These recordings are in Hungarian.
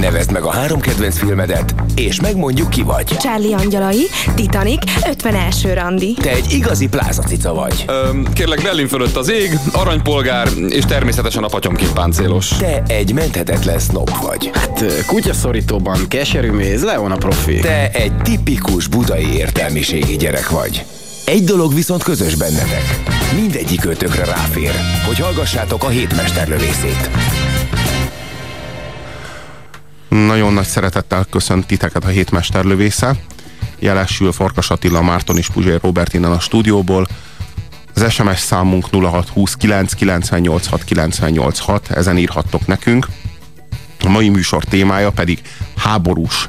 Nevezd meg a három kedvenc filmedet, és megmondjuk ki vagy. Charlie Angyalai, Titanic, 51. randi. Te egy igazi plázacica vagy. Öm, kérlek, Berlin fölött az ég, aranypolgár, és természetesen a patyomként páncélos. Te egy menthetetlen snob vagy. Hát kutyaszorítóban keserű méz, Leon a profi. Te egy tipikus budai értelmiségi gyerek vagy. Egy dolog viszont közös bennetek. Mindegyik ötökre ráfér, hogy hallgassátok a hétmesterlövészét. Nagyon nagy szeretettel köszönt titeket a hétmesterlövésze. Jelesül Farkas Attila, Márton és Puzsér Robert innen a stúdióból. Az SMS számunk 0629 986 986, ezen írhattok nekünk. A mai műsor témája pedig háborús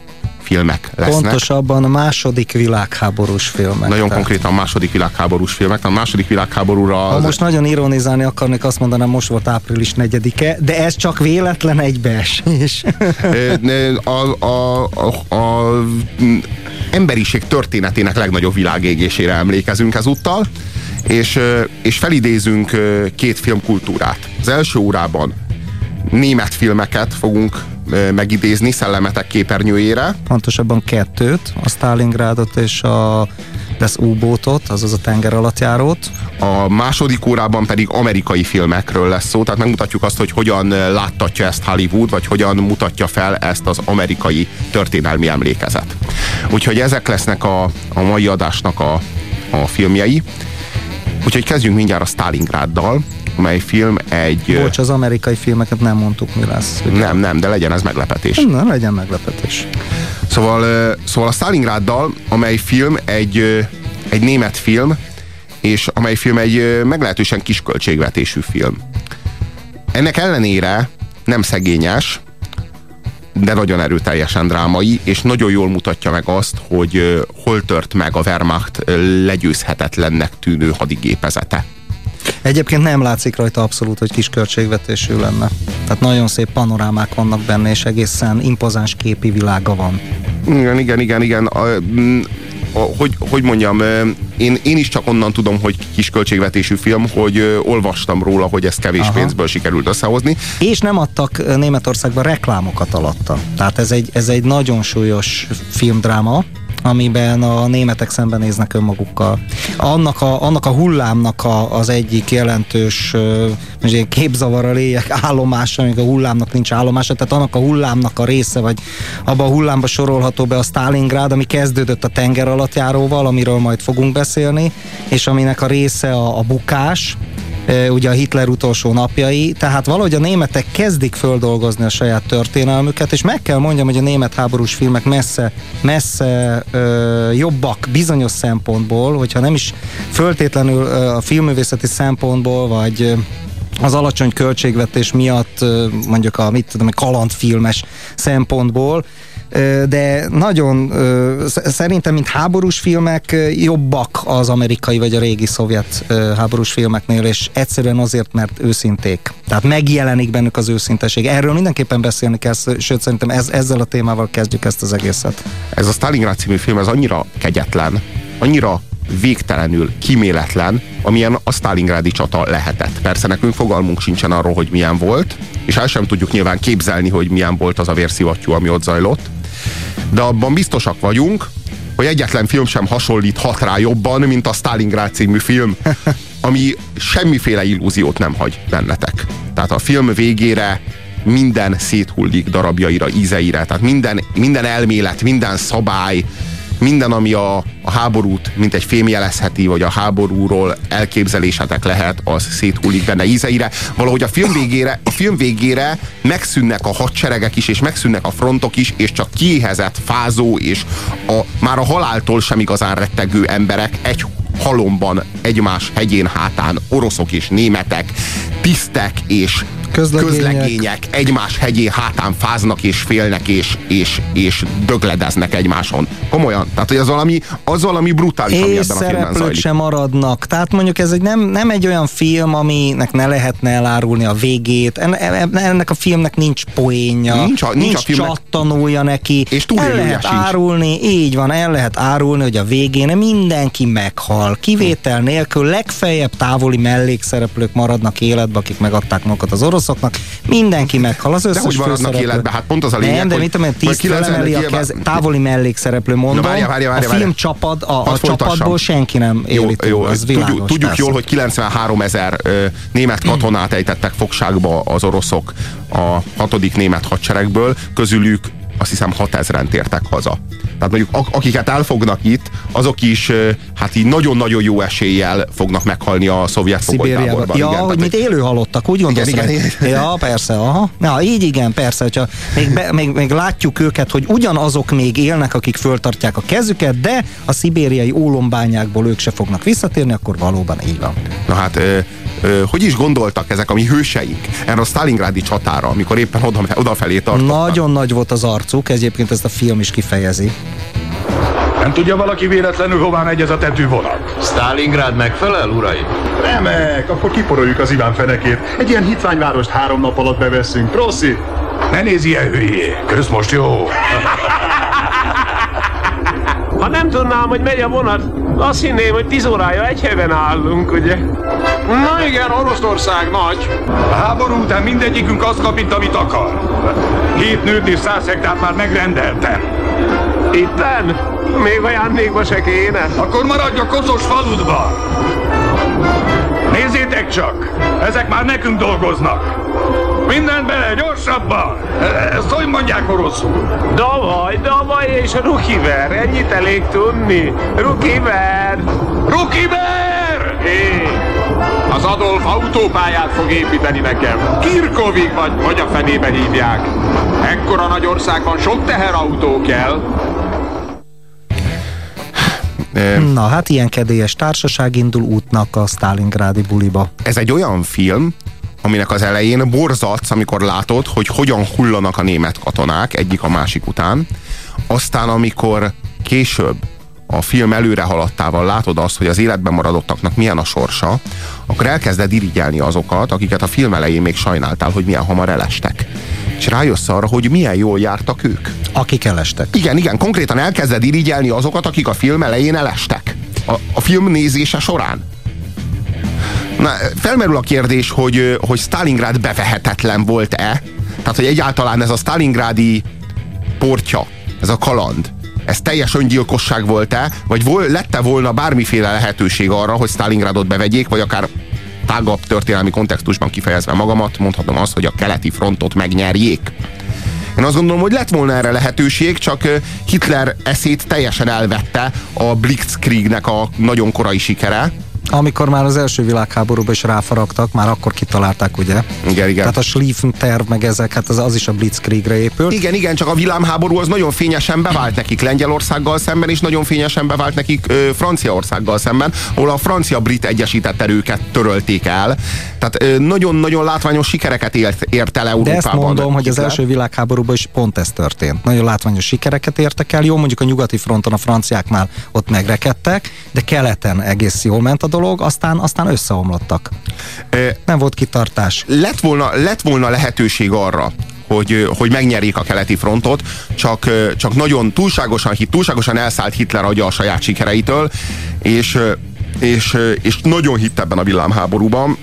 filmek lesznek. Pontosabban a második világháborús filmek. Nagyon tehát. konkrétan második világháborús filmek. A második világháborúra... Ha Az... most nagyon ironizálni akarnék, azt mondanám, most volt április 4-e, de ez csak véletlen egybeesés. a, a, a, a emberiség történetének legnagyobb világégésére emlékezünk ezúttal, és, és felidézünk két filmkultúrát. Az első órában német filmeket fogunk megidézni szellemetek képernyőjére. Pontosabban kettőt, a Stalingrádot és a lesz U-bótot, azaz a tenger alattjárót. A második órában pedig amerikai filmekről lesz szó, tehát megmutatjuk azt, hogy hogyan láttatja ezt Hollywood, vagy hogyan mutatja fel ezt az amerikai történelmi emlékezet. Úgyhogy ezek lesznek a, a mai adásnak a, a filmjei. Úgyhogy kezdjünk mindjárt a Stalingráddal, amely film egy... Bocs, az amerikai filmeket nem mondtuk, mi lesz. Ugye? Nem, nem, de legyen ez meglepetés. Na, legyen meglepetés. Szóval, szóval a Stalingráddal, amely film egy, egy német film, és amely film egy meglehetősen kis költségvetésű film. Ennek ellenére nem szegényes, de nagyon erőteljesen drámai, és nagyon jól mutatja meg azt, hogy hol tört meg a Wehrmacht legyőzhetetlennek tűnő hadigépezete. Egyébként nem látszik rajta abszolút, hogy kis költségvetésű lenne. Tehát nagyon szép panorámák vannak benne, és egészen impozáns képi világa van. Igen, igen, igen, igen. A, a, hogy, hogy mondjam, én, én is csak onnan tudom, hogy kis költségvetésű film, hogy ö, olvastam róla, hogy ezt kevés Aha. pénzből sikerült összehozni. És nem adtak Németországban reklámokat alatta. Tehát ez egy, ez egy nagyon súlyos filmdráma, amiben a németek szembenéznek önmagukkal. Annak a, annak a hullámnak a, az egyik jelentős uh, képzavar a lények állomása, amíg a hullámnak nincs állomása, tehát annak a hullámnak a része, vagy abba a hullámba sorolható be a Stalingrád, ami kezdődött a tenger alattjáróval, amiről majd fogunk beszélni, és aminek a része a, a bukás, ugye a Hitler utolsó napjai, tehát valahogy a németek kezdik földolgozni a saját történelmüket, és meg kell mondjam, hogy a német háborús filmek messze, messze ö, jobbak bizonyos szempontból, hogyha nem is föltétlenül ö, a filmművészeti szempontból, vagy az alacsony költségvetés miatt mondjuk a mit tudom, kalandfilmes szempontból, de nagyon szerintem, mint háborús filmek jobbak az amerikai vagy a régi szovjet háborús filmeknél, és egyszerűen azért, mert őszinték. Tehát megjelenik bennük az őszinteség. Erről mindenképpen beszélni kell, sőt szerintem ez, ezzel a témával kezdjük ezt az egészet. Ez a Stalingrad című film, ez annyira kegyetlen, annyira végtelenül kiméletlen, amilyen a Stalingrádi csata lehetett. Persze nekünk fogalmunk sincsen arról, hogy milyen volt, és el sem tudjuk nyilván képzelni, hogy milyen volt az a vérszivattyú, ami ott zajlott, de abban biztosak vagyunk, hogy egyetlen film sem hasonlíthat rá jobban, mint a Stalingrád című film, ami semmiféle illúziót nem hagy bennetek. Tehát a film végére minden széthullik darabjaira, ízeire, tehát minden, minden elmélet, minden szabály, minden, ami a, a háborút, mint egy fém jelezheti, vagy a háborúról elképzelésetek lehet, az széthullik benne ízeire. Valahogy a film végére, a film végére megszűnnek a hadseregek is, és megszűnnek a frontok is, és csak kiéhezett, fázó, és a, már a haláltól sem igazán rettegő emberek egy halomban egymás hegyén hátán oroszok és németek, tisztek és közlegények. közlegények egymás hegyé hátán fáznak és félnek és, és, és dögledeznek egymáson. Komolyan. Tehát, hogy az valami, az valami brutális, és ami ebben a filmben zajlik. sem maradnak. Tehát mondjuk ez egy nem, nem egy olyan film, aminek ne lehetne elárulni a végét. Ennek a filmnek nincs poénja. Nincs, a, nincs, nincs a filmnek... csattanója neki. És el lehet sincs. árulni, így van, el lehet árulni, hogy a végén mindenki meghal. Kivétel nélkül legfeljebb távoli mellékszereplők maradnak életbe, akik megadták magukat az orosz oroszoknak, mindenki meghal, az összes De hogy maradnak életben? Hát pont az a lényeg, Nem, de mit tudom én, hogy tíz 90 felemeli a kez, távoli mellékszereplő mondom, várja, várja, várja, a film csapad, a, a csapatból senki nem éli túl, az világos. tudjuk, tudjuk jól, hogy 93 ezer német katonát ejtettek fogságba az oroszok a hatodik német hadseregből, közülük azt hiszem 6000-en tértek haza. Tehát mondjuk ak- akiket elfognak itt, azok is hát így nagyon-nagyon jó eséllyel fognak meghalni a szovjet fogolytáborban. Ja, igen, hogy mint élő halottak, úgy gondolsz? Igen, igen, Ja, persze, aha. Na, így igen, persze, hogyha még, be, még, még látjuk őket, hogy ugyanazok még élnek, akik föltartják a kezüket, de a szibériai ólombányákból ők se fognak visszatérni, akkor valóban így van. Na hát, hogy is gondoltak ezek a mi hőseink erre a Stalingrádi csatára, amikor éppen oda, odafelé tartottak? Nagyon nagy volt az arcuk, egyébként ezt a film is kifejezi. Nem tudja valaki véletlenül hová megy ez a tetővonat? Stalingrad megfelel, uraim? Remek, akkor kiporoljuk az Iván fenekét. Egy ilyen hitványvárost három nap alatt beveszünk. Proszi! Ne nézz ilyen hülyé. Kösz most jó. Ha nem tudnám, hogy megy a vonat, azt hinném, hogy 10 órája egy helyben állunk, ugye? Na igen, Oroszország nagy. A háború után mindegyikünk azt kap, mint amit akar. Hét nőt és száz hektárt már megrendeltem. Itten? Még ajándékba se kéne? Akkor maradj a koszos faludban. Csak, ezek már nekünk dolgoznak. Mindent bele, gyorsabban! Ezt hogy mondják oroszul? Davaj, davaj és rukiver, ennyit elég tudni. Rukiver! Rukiber! Hé, az Adolf autópályát fog építeni nekem. Kirkovig vagy, hogy a fenébe hívják. Ekkora nagy országban sok teherautó kell. Na hát ilyen kedélyes társaság indul útnak a Stalingrádi buliba. ez egy olyan film, aminek az elején borzatsz, amikor látod, hogy hogyan hullanak a német katonák egyik a másik után. Aztán, amikor később a film előre haladtával látod azt, hogy az életben maradottaknak milyen a sorsa, akkor elkezded irigyelni azokat, akiket a film elején még sajnáltál, hogy milyen hamar elestek. És rájössz arra, hogy milyen jól jártak ők. Akik elestek. Igen, igen, konkrétan elkezded irigyelni azokat, akik a film elején elestek. A, a film nézése során. Na, felmerül a kérdés, hogy, hogy Stalingrad bevehetetlen volt-e? Tehát, hogy egyáltalán ez a Stalingrádi portja, ez a kaland, ez teljes öngyilkosság volt-e, vagy vol, lette volna bármiféle lehetőség arra, hogy Stalingradot bevegyék, vagy akár tágabb történelmi kontextusban kifejezve magamat, mondhatom azt, hogy a keleti frontot megnyerjék. Én azt gondolom, hogy lett volna erre lehetőség, csak Hitler eszét teljesen elvette a Blitzkriegnek a nagyon korai sikere. Amikor már az első világháborúban is ráfaragtak, már akkor kitalálták, ugye? Igen, igen. Tehát a Schlieffen terv, meg ezek, hát az, az is a Blitzkriegre épült. Igen, igen, csak a világháború az nagyon fényesen bevált nekik Lengyelországgal szemben, és nagyon fényesen bevált nekik ö, Franciaországgal szemben, ahol a francia-brit egyesített erőket törölték el. Tehát nagyon-nagyon látványos sikereket ért, ért el De Európában. ezt mondom, hogy az első világháborúban is pont ez történt. Nagyon látványos sikereket értek el. Jó, mondjuk a nyugati fronton a franciáknál ott megrekedtek, de keleten egész jól ment a dolog, aztán, aztán összeomlottak. Ö, Nem volt kitartás. lett volna, lett volna lehetőség arra, hogy, hogy megnyerjék a keleti frontot, csak, csak nagyon túlságosan, hit, túlságosan elszállt Hitler agya a saját sikereitől, és, és, és nagyon hitt ebben a villámháborúban,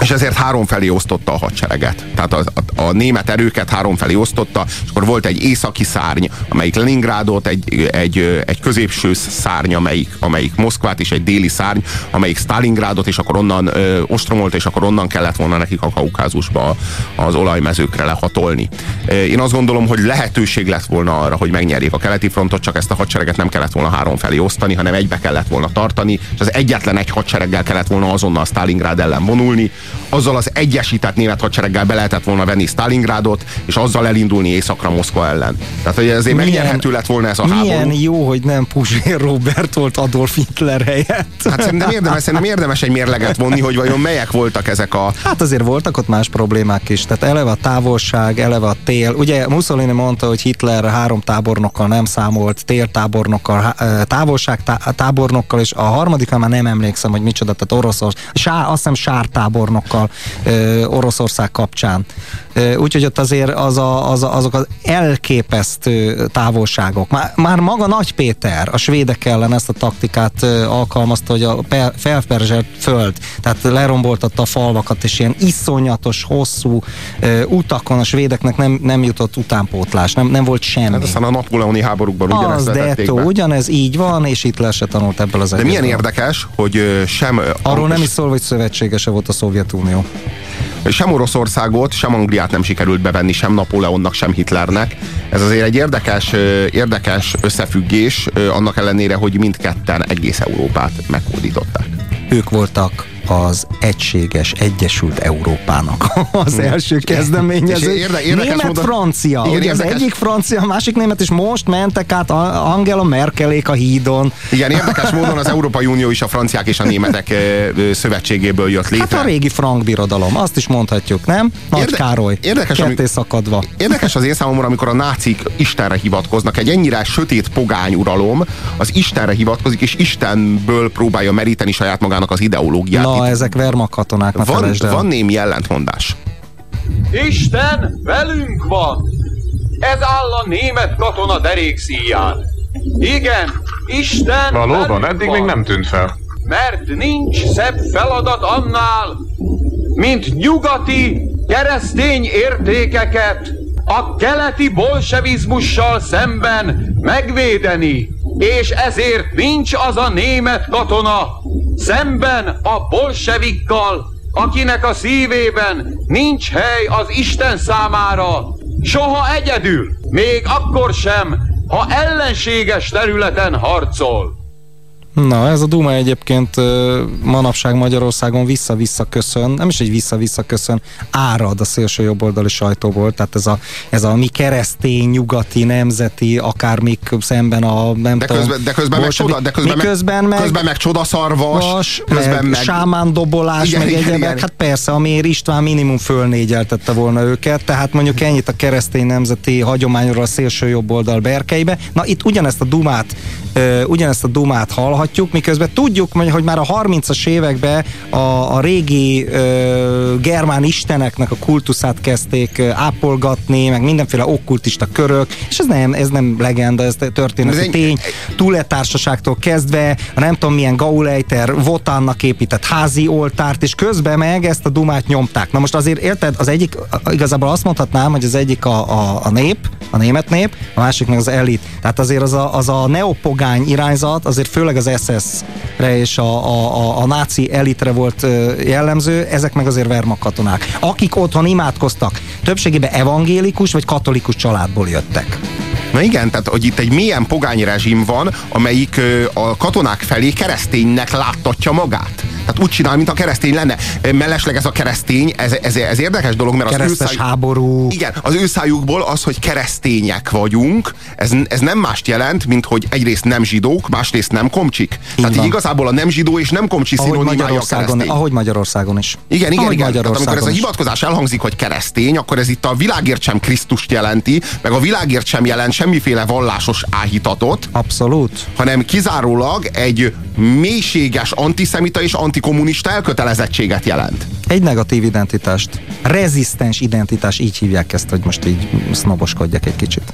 és ezért három felé osztotta a hadsereget. Tehát a, a, a német erőket három felé osztotta, és akkor volt egy északi szárny, amelyik Leningrádot, egy, egy, egy középső szárny, amelyik, amelyik Moszkvát, és egy déli szárny, amelyik Stalingrádot, és akkor onnan ö, ostromolt, és akkor onnan kellett volna nekik a Kaukázusba az olajmezőkre lehatolni. Én azt gondolom, hogy lehetőség lett volna arra, hogy megnyerjék a keleti frontot, csak ezt a hadsereget nem kellett volna három felé osztani, hanem egybe kellett volna tartani, és az egyetlen egy hadsereggel kellett volna azonnal Stalingrád ellen vonulni, azzal az egyesített német hadsereggel be lehetett volna venni Stalingrádot, és azzal elindulni északra Moszkva ellen. Tehát, hogy ezért megnyerhető lett volna ez a milyen háború. jó, hogy nem Puzsér Robert volt Adolf Hitler helyett. Hát szerintem érdemes, szerintem érdemes egy mérleget vonni, hogy vajon melyek voltak ezek a... Hát azért voltak ott más problémák is, tehát eleve a távolság, eleve a tél. Ugye Mussolini mondta, hogy Hitler három tábornokkal nem számolt, téltábornokkal, távolság tá- tábornokkal, és a harmadikra már nem emlékszem, hogy micsoda, tehát Oroszország, sár, azt hiszem sártábornokkal ö, Oroszország kapcsán. Úgyhogy ott azért az a, az a, azok az elképesztő távolságok. Már, már maga Nagy Péter a svédek ellen ezt a taktikát alkalmazta, hogy a felperzselt föld, tehát leromboltatta a falvakat, és ilyen iszonyatos, hosszú utakon a svédeknek nem, nem jutott utánpótlás, nem, nem volt semmi. Hát aztán a napóleoni háborúkban ugyanezt Az detto, ugyanez így van, és itt le se tanult ebből az De milyen érdekes, hogy sem... Arról nem is szól, hogy szövetségese volt a Szovjetunió. Sem Oroszországot, sem Angliát nem sikerült bevenni, sem Napóleonnak, sem Hitlernek. Ez azért egy érdekes, érdekes összefüggés, annak ellenére, hogy mindketten egész Európát meghódították. Ők voltak az egységes, egyesült Európának az első kezdeményező. Érde, Német-francia. Ugye érdekes... az egyik francia, a másik német, és most mentek át Angela Merkelék a hídon. Igen, érdekes módon az Európai Unió is a franciák és a németek szövetségéből jött létre. Hát a régi frank birodalom, azt is mondhatjuk, nem? Nagy Érde Károly, érdekes, ketté szakadva. Érdekes az én számomra, amikor a nácik Istenre hivatkoznak. Egy ennyire sötét pogány uralom az Istenre hivatkozik, és Istenből próbálja meríteni saját magának az ideológiát. Na, ezek Wehrmacht katonák, van, van némi ellentmondás. Isten velünk van! Ez áll a német katona derékszíján. Igen, Isten Valóban, eddig van. még nem tűnt fel. Mert nincs szebb feladat annál, mint nyugati keresztény értékeket a keleti bolsevizmussal szemben megvédeni, és ezért nincs az a német katona, Szemben a bolsevikkal, akinek a szívében nincs hely az Isten számára, soha egyedül, még akkor sem, ha ellenséges területen harcol. Na, ez a Duma egyébként manapság Magyarországon vissza-vissza köszön, nem is egy vissza-vissza köszön, árad a szélső jobboldali sajtóból, tehát ez a, ez a mi keresztény, nyugati, nemzeti, akármik szemben a nem de közben, de közben meg, csoda, de közben, közben meg, közben meg csodaszarvas, vas, közben meg, meg dobolás, igen, meg igen, egyebek, igen. hát persze, amiért István minimum fölnégyeltette volna őket, tehát mondjuk ennyit a keresztény nemzeti hagyományról a szélső jobboldal berkeibe. Na itt ugyanezt a Dumát, ugyanezt a Dumát hallhat, hallhatjuk, miközben tudjuk, hogy már a 30-as években a, a régi ö, germán isteneknek a kultuszát kezdték ápolgatni, meg mindenféle okkultista körök, és ez nem, ez nem legenda, ez történeti ez tény. Túletársaságtól kezdve, a nem tudom milyen Gaulejter Votánnak épített házi oltárt, és közben meg ezt a dumát nyomták. Na most azért érted, az egyik, igazából azt mondhatnám, hogy az egyik a, a, a nép, a német nép, a másik meg az elit. Tehát azért az a, az a neopogány irányzat, azért főleg az SS-re és a, a, a, a náci elitre volt jellemző, ezek meg azért Wehrmacht katonák. Akik otthon imádkoztak, többségében evangélikus vagy katolikus családból jöttek. Na igen, tehát hogy itt egy milyen pogány rezsim van, amelyik a katonák felé kereszténynek láttatja magát. Tehát úgy csinál, mint a keresztény lenne. Mellesleg ez a keresztény, ez, ez, ez érdekes dolog, mert Keresztes az ő száj... háború. Igen, az ő szájukból az, hogy keresztények vagyunk, ez, ez nem mást jelent, mint hogy egyrészt nem zsidók, másrészt nem komcsik. Így Tehát így igazából a nem zsidó és nem komcsi szinonimája a keresztény. Ahogy Magyarországon is. Igen, igen, ahogy igen. Tehát amikor ez a hivatkozás elhangzik, hogy keresztény, akkor ez itt a világért sem Krisztust jelenti, meg a világért sem jelent semmiféle vallásos áhítatot. Abszolút. Hanem kizárólag egy mélységes antiszemita és antikommunista elkötelezettséget jelent. Egy negatív identitást. Rezisztens identitás, így hívják ezt, hogy most így sznoboskodjak egy kicsit.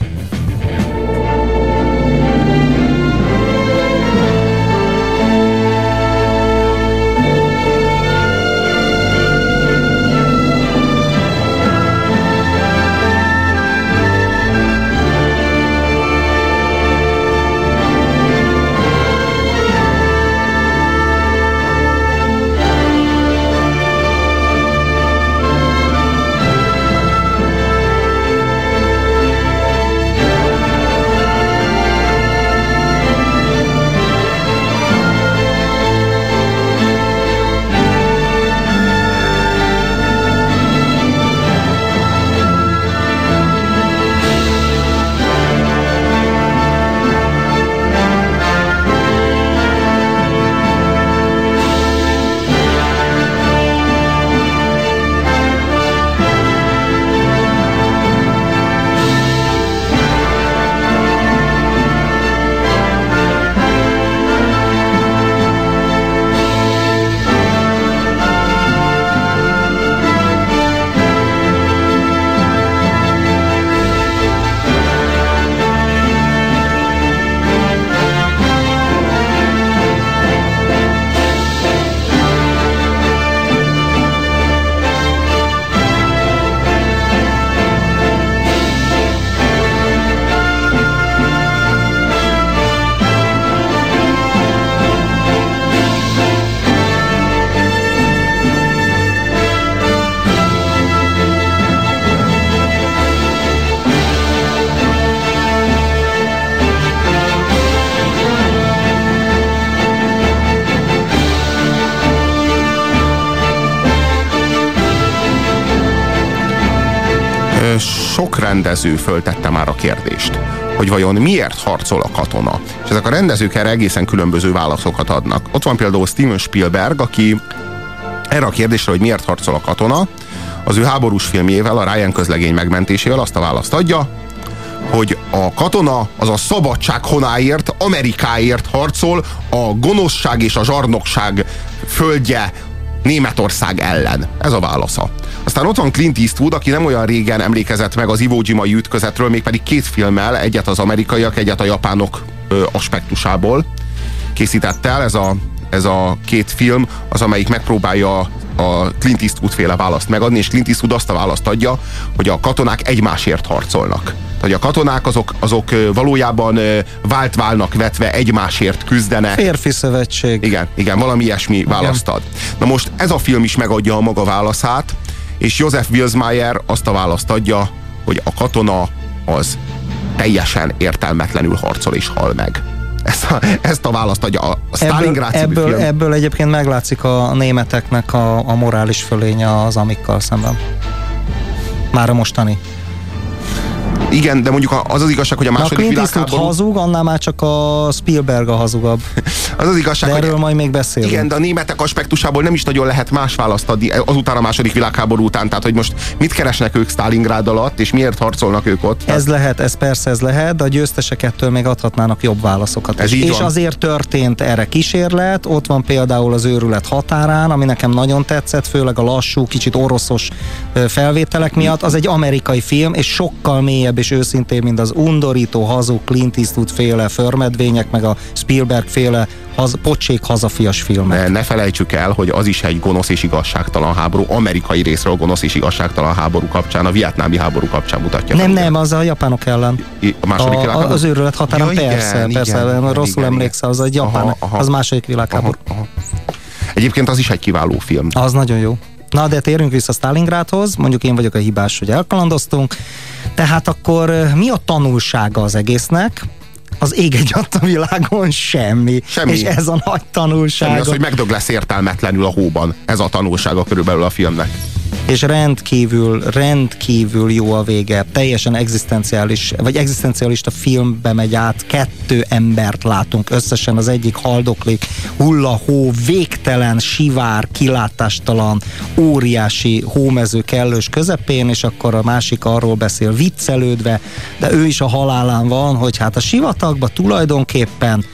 Sok rendező föltette már a kérdést, hogy vajon miért harcol a katona. És ezek a rendezők erre egészen különböző válaszokat adnak. Ott van például Steven Spielberg, aki erre a kérdésre, hogy miért harcol a katona, az ő háborús filmjével, a Ryan közlegény megmentésével azt a választ adja, hogy a katona az a szabadság honáért, Amerikáért harcol, a gonoszság és a zsarnokság földje Németország ellen. Ez a válasza. Aztán ott van Clint Eastwood, aki nem olyan régen emlékezett meg az Iwo Jima ütközetről, mégpedig két filmmel, egyet az amerikaiak, egyet a japánok ö, aspektusából készített el. Ez a, ez a két film az, amelyik megpróbálja a Clint Eastwood féle választ megadni, és Clint Eastwood azt a választ adja, hogy a katonák egymásért harcolnak. Hogy a katonák azok, azok valójában vált válnak vetve egymásért küzdenek. Férfi szövetség. Igen, igen, valami ilyesmi választ ad. Na most ez a film is megadja a maga válaszát, és Joseph Wilsmeyer azt a választ adja, hogy a katona az teljesen értelmetlenül harcol és hal meg. Ezt a, ezt a választ adja a Stalingrad ebből, film. ebből egyébként meglátszik a németeknek a, a morális fölénye az amikkal szemben. Már a mostani. Igen, de mondjuk az az igazság, hogy a második világháború... hazug, annál már csak a Spielberg a hazugabb. Az az igazság, de erről hogy majd még beszélünk. Igen, de a németek aspektusából nem is nagyon lehet más választ adni azután a második világháború után. Tehát, hogy most mit keresnek ők Stalingrad alatt, és miért harcolnak ők ott? Ez lehet, ez persze ez lehet, de a győztesek ettől még adhatnának jobb válaszokat. Ez és van. azért történt erre kísérlet, ott van például az őrület határán, ami nekem nagyon tetszett, főleg a lassú, kicsit oroszos felvételek miatt. Az egy amerikai film, és sokkal mélyebb és őszintébb, mint az undorító, hazug Clint Eastwood féle förmedvények, meg a Spielberg féle haz, pocsék hazafias filmek. Ne, ne felejtsük el, hogy az is egy gonosz és igazságtalan háború, amerikai részről gonosz és igazságtalan háború kapcsán, a vietnámi háború kapcsán mutatja. Nem, fel, nem, az a japánok ellen. ugye? A második A, az őrület határán, Ja, persze, igen, persze, igen, igen, rosszul igen, emlékszel, az egy japán, Aha, aha. az második világháború. Aha, aha. Egyébként az is egy kiváló film. Az nagyon jó. Na, de térjünk vissza Stalingrádhoz, mondjuk én vagyok a hibás, hogy elkalandoztunk. Tehát akkor mi a tanulsága az egésznek? Az ég egy a világon semmi. Semmi. És ez a nagy tanulság. Semmi az, hogy megdög lesz értelmetlenül a hóban. Ez a tanulsága körülbelül a filmnek. És rendkívül, rendkívül jó a vége. Teljesen egzisztenciális, vagy egzisztencialista filmbe megy át. Kettő embert látunk összesen, az egyik haldoklik, hulla hó, végtelen, sivár, kilátástalan, óriási hómező kellős közepén, és akkor a másik arról beszél viccelődve, de ő is a halálán van, hogy hát a sivatagba tulajdonképpen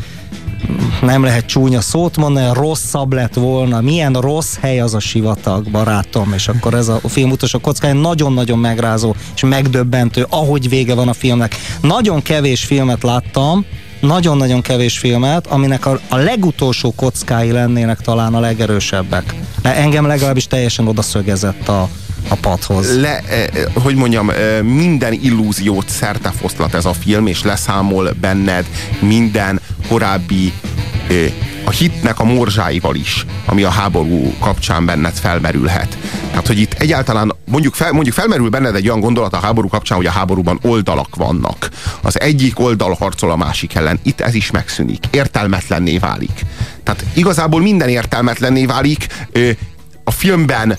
nem lehet csúnya szót mondani, rosszabb lett volna, milyen rossz hely az a sivatag, barátom, és akkor ez a film utolsó kockája nagyon-nagyon megrázó és megdöbbentő, ahogy vége van a filmnek. Nagyon kevés filmet láttam, nagyon-nagyon kevés filmet, aminek a, a legutolsó kockái lennének talán a legerősebbek. De engem legalábbis teljesen odaszögezett a, a padhoz. Le, eh, eh, hogy mondjam, eh, minden illúziót szertefoszlat ez a film, és leszámol benned minden korábbi eh, a hitnek a morzsáival is, ami a háború kapcsán benned felmerülhet. Tehát, hogy itt egyáltalán mondjuk, fel, mondjuk felmerül benned egy olyan gondolat a háború kapcsán, hogy a háborúban oldalak vannak. Az egyik oldal harcol a másik ellen. Itt ez is megszűnik. Értelmetlenné válik. Tehát igazából minden értelmetlenné válik. Ö, A filmben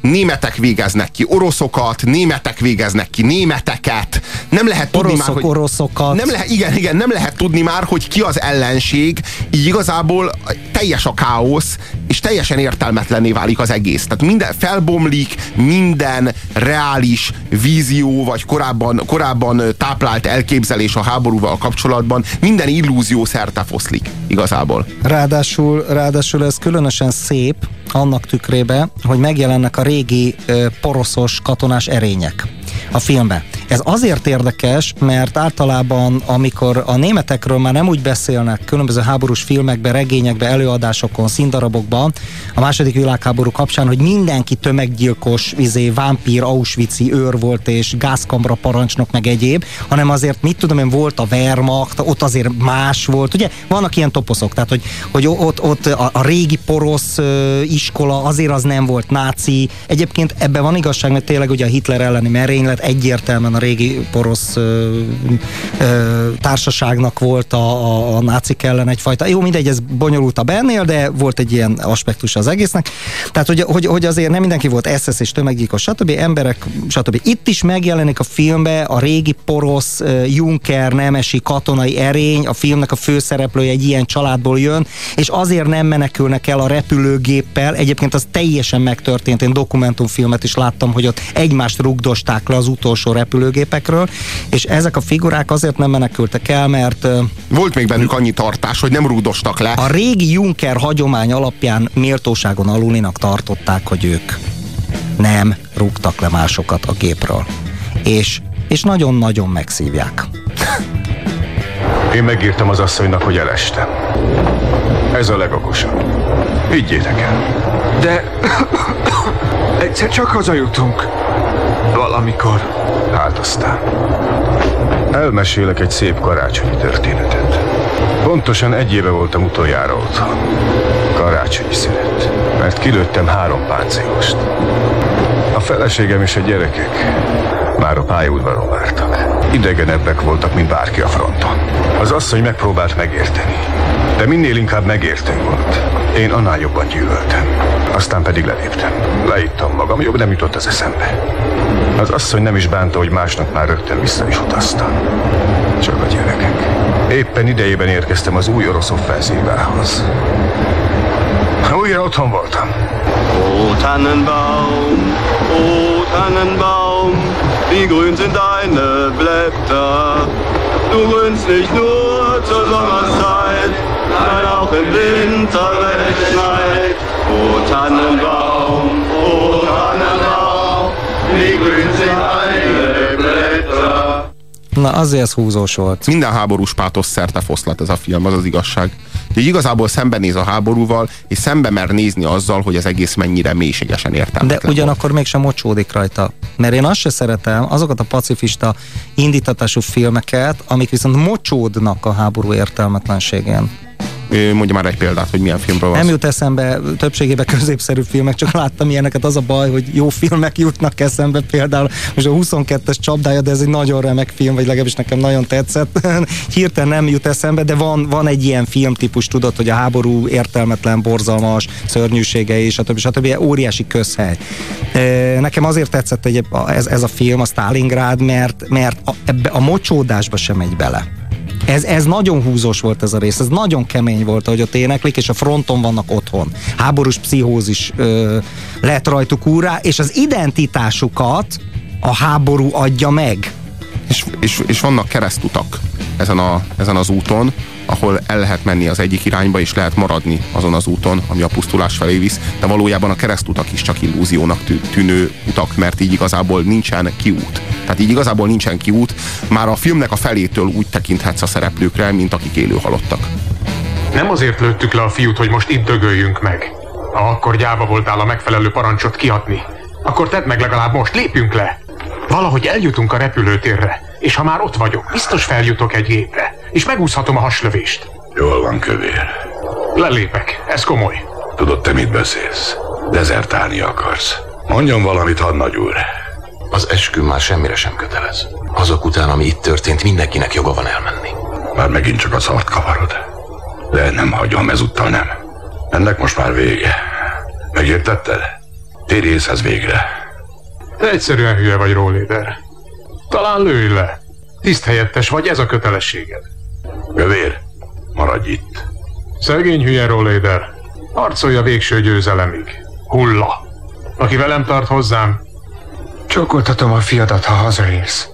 németek végeznek ki oroszokat, németek végeznek ki németeket. Nem lehet tudni Oroszok, már, hogy... oroszokat. Nem lehet, igen, igen, nem lehet tudni már, hogy ki az ellenség, így igazából teljes a káosz, és teljesen értelmetlenné válik az egész. Tehát minden felbomlik, minden reális vízió, vagy korábban, korábban táplált elképzelés a háborúval kapcsolatban, minden illúzió szerte foszlik igazából. Ráadásul, ráadásul ez különösen szép annak tükrébe, hogy megjelennek a régi poroszos katonás erények a filmbe. Ez azért érdekes, mert általában, amikor a németekről már nem úgy beszélnek különböző háborús filmekben, regényekben, előadásokon, színdarabokban, a második világháború kapcsán, hogy mindenki tömeggyilkos, izé, vámpír, auschwitzi őr volt, és gázkamra parancsnok, meg egyéb, hanem azért, mit tudom én, volt a Wehrmacht, ott azért más volt, ugye? Vannak ilyen toposzok, tehát, hogy, hogy ott, ott a, a régi porosz iskola azért az nem volt náci. Egyébként ebben van igazság, mert tényleg ugye a Hitler elleni merénylet egyértelműen a régi porosz ö, ö, társaságnak volt a, a, a nácik ellen egyfajta, jó mindegy, ez bonyolultabb ennél, de volt egy ilyen aspektus az egésznek. Tehát, hogy, hogy, hogy azért nem mindenki volt SS és tömeggyilkos, stb. emberek, stb. Itt is megjelenik a filmbe a régi porosz Juncker nemesi katonai erény, a filmnek a főszereplője egy ilyen családból jön, és azért nem menekülnek el a repülőgéppel, egyébként az teljesen megtörtént, én dokumentumfilmet is láttam, hogy ott egymást rugdosták le az utolsó repülőgépekről, és ezek a figurák azért nem menekültek el, mert Volt még bennük annyi tartás, hogy nem rúdostak le. a régi Juncker hagyomány alapján méltóságon alulinak tartották, hogy ők nem rúgtak le másokat a gépről. És, és nagyon-nagyon megszívják. Én megírtam az asszonynak, hogy elestem. Ez a legokosabb. Higgyétek el. De egyszer csak hazajutunk. Valamikor. Hát aztán. Elmesélek egy szép karácsonyi történetet. Pontosan egy éve voltam utoljára otthon. Karácsonyi szünet. Mert kilőttem három páncélost. A feleségem és a gyerekek már a pályaudvaron vártak. Idegenebbek voltak, mint bárki a fronton. Az asszony megpróbált megérteni. De minél inkább megértő volt, én annál jobban gyűlöltem. Aztán pedig leléptem. Leittam magam, jobb nem jutott az eszembe. Az asszony nem is bánta, hogy másnap már rögtön vissza is utaztam. Csak a gyerekek. Éppen idejében érkeztem az új orosz offenzívához. Újra otthon voltam. O Tannenbaum, o Tannenbaum, wie grün sind deine Blätter. Du grünst nicht nur zur Sommerzeit, nein auch im Winter, wenn es schneit. O Tannenbaum, o Tannenbaum, wie grün Na, azért ez húzós volt. Minden háborús pátosz szerte foszlat ez a film, az az igazság. Úgyhogy igazából szembenéz a háborúval, és szembe mer nézni azzal, hogy az egész mennyire mélységesen De értelmetlen. ugyanakkor mégsem mocsódik rajta. Mert én azt se szeretem, azokat a pacifista indítatású filmeket, amik viszont mocsódnak a háború értelmetlenségén. Mondja már egy példát, hogy milyen filmről van Nem jut eszembe többségében középszerű filmek, csak láttam ilyeneket. Az a baj, hogy jó filmek jutnak eszembe, például most a 22-es csapdája, de ez egy nagyon remek film, vagy legalábbis nekem nagyon tetszett. Hirtelen nem jut eszembe, de van, van egy ilyen filmtípus, tudod, hogy a háború értelmetlen, borzalmas, szörnyűségei, stb. stb. Óriási közhely. Nekem azért tetszett egy, ez, ez a film, a Stalingrád, mert, mert a, ebbe a mocsódásba sem megy bele. Ez, ez nagyon húzós volt ez a rész, ez nagyon kemény volt, hogy ott éneklik, és a fronton vannak otthon. Háborús pszichózis ö, lett rajtuk úrá, és az identitásukat a háború adja meg. És, és, és vannak keresztutak ezen, a, ezen az úton, ahol el lehet menni az egyik irányba, és lehet maradni azon az úton, ami a pusztulás felé visz, de valójában a keresztutak is csak illúziónak tű- tűnő utak, mert így igazából nincsen kiút. Tehát így igazából nincsen kiút, már a filmnek a felétől úgy tekinthetsz a szereplőkre, mint akik élő halottak. Nem azért lőttük le a fiút, hogy most itt dögöljünk meg. Ha akkor gyáva voltál a megfelelő parancsot kiadni, akkor tedd meg legalább most, lépjünk le! Valahogy eljutunk a repülőtérre, és ha már ott vagyok, biztos feljutok egy gépre, és megúszhatom a haslövést. Jól van, kövér. Lelépek, ez komoly. Tudod, te mit beszélsz? Dezertálni akarsz. Mondjon valamit, hadnagy úr. Az eskü már semmire sem kötelez. Azok után, ami itt történt, mindenkinek joga van elmenni. Már megint csak a szart kavarod. De nem hagyom, ezúttal nem. Ennek most már vége. Megértetted? Térj észhez végre. Te egyszerűen hülye vagy, Róléder. Talán lőj le. Tiszthelyettes vagy, ez a kötelességed. Kövér, maradj itt. Szegény hülye, Róléder. Harcolj a végső győzelemig. Hulla. Aki velem tart hozzám, csókoltatom a fiadat, ha hazaérsz.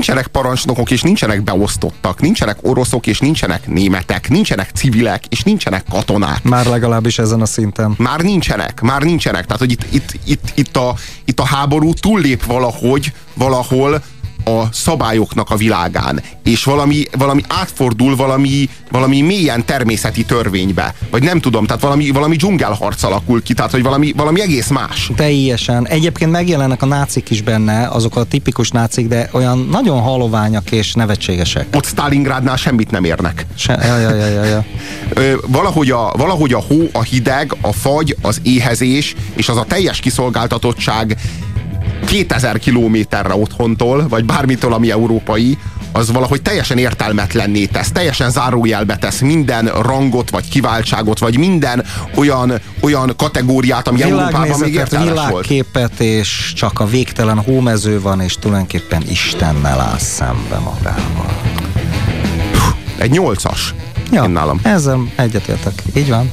Nincsenek parancsnokok, és nincsenek beosztottak, nincsenek oroszok, és nincsenek németek, nincsenek civilek, és nincsenek katonák. Már legalábbis ezen a szinten. Már nincsenek, már nincsenek. Tehát, hogy itt, itt, itt, itt, a, itt a háború túllép valahogy, valahol a szabályoknak a világán, és valami, valami átfordul valami, valami mélyen természeti törvénybe, vagy nem tudom, tehát valami, valami dzsungelharc alakul ki, tehát hogy valami, valami egész más. Teljesen. Egyébként megjelennek a nácik is benne, azok a tipikus nácik, de olyan nagyon haloványak és nevetségesek. Ott Stalingrádnál semmit nem érnek. Se, ja, ja, ja, ja, ja. Ö, valahogy, a, valahogy a hó, a hideg, a fagy, az éhezés, és az a teljes kiszolgáltatottság 2000 kilométerre otthontól, vagy bármitől, ami európai, az valahogy teljesen értelmetlenné tesz, teljesen zárójelbe tesz minden rangot, vagy kiváltságot, vagy minden olyan, olyan kategóriát, ami Európában még értelmes volt. világképet, és csak a végtelen hómező van, és tulajdonképpen Istennel áll szembe magával. Egy nyolcas. Ja, Én nálam. ezzel egyetértek. Így van.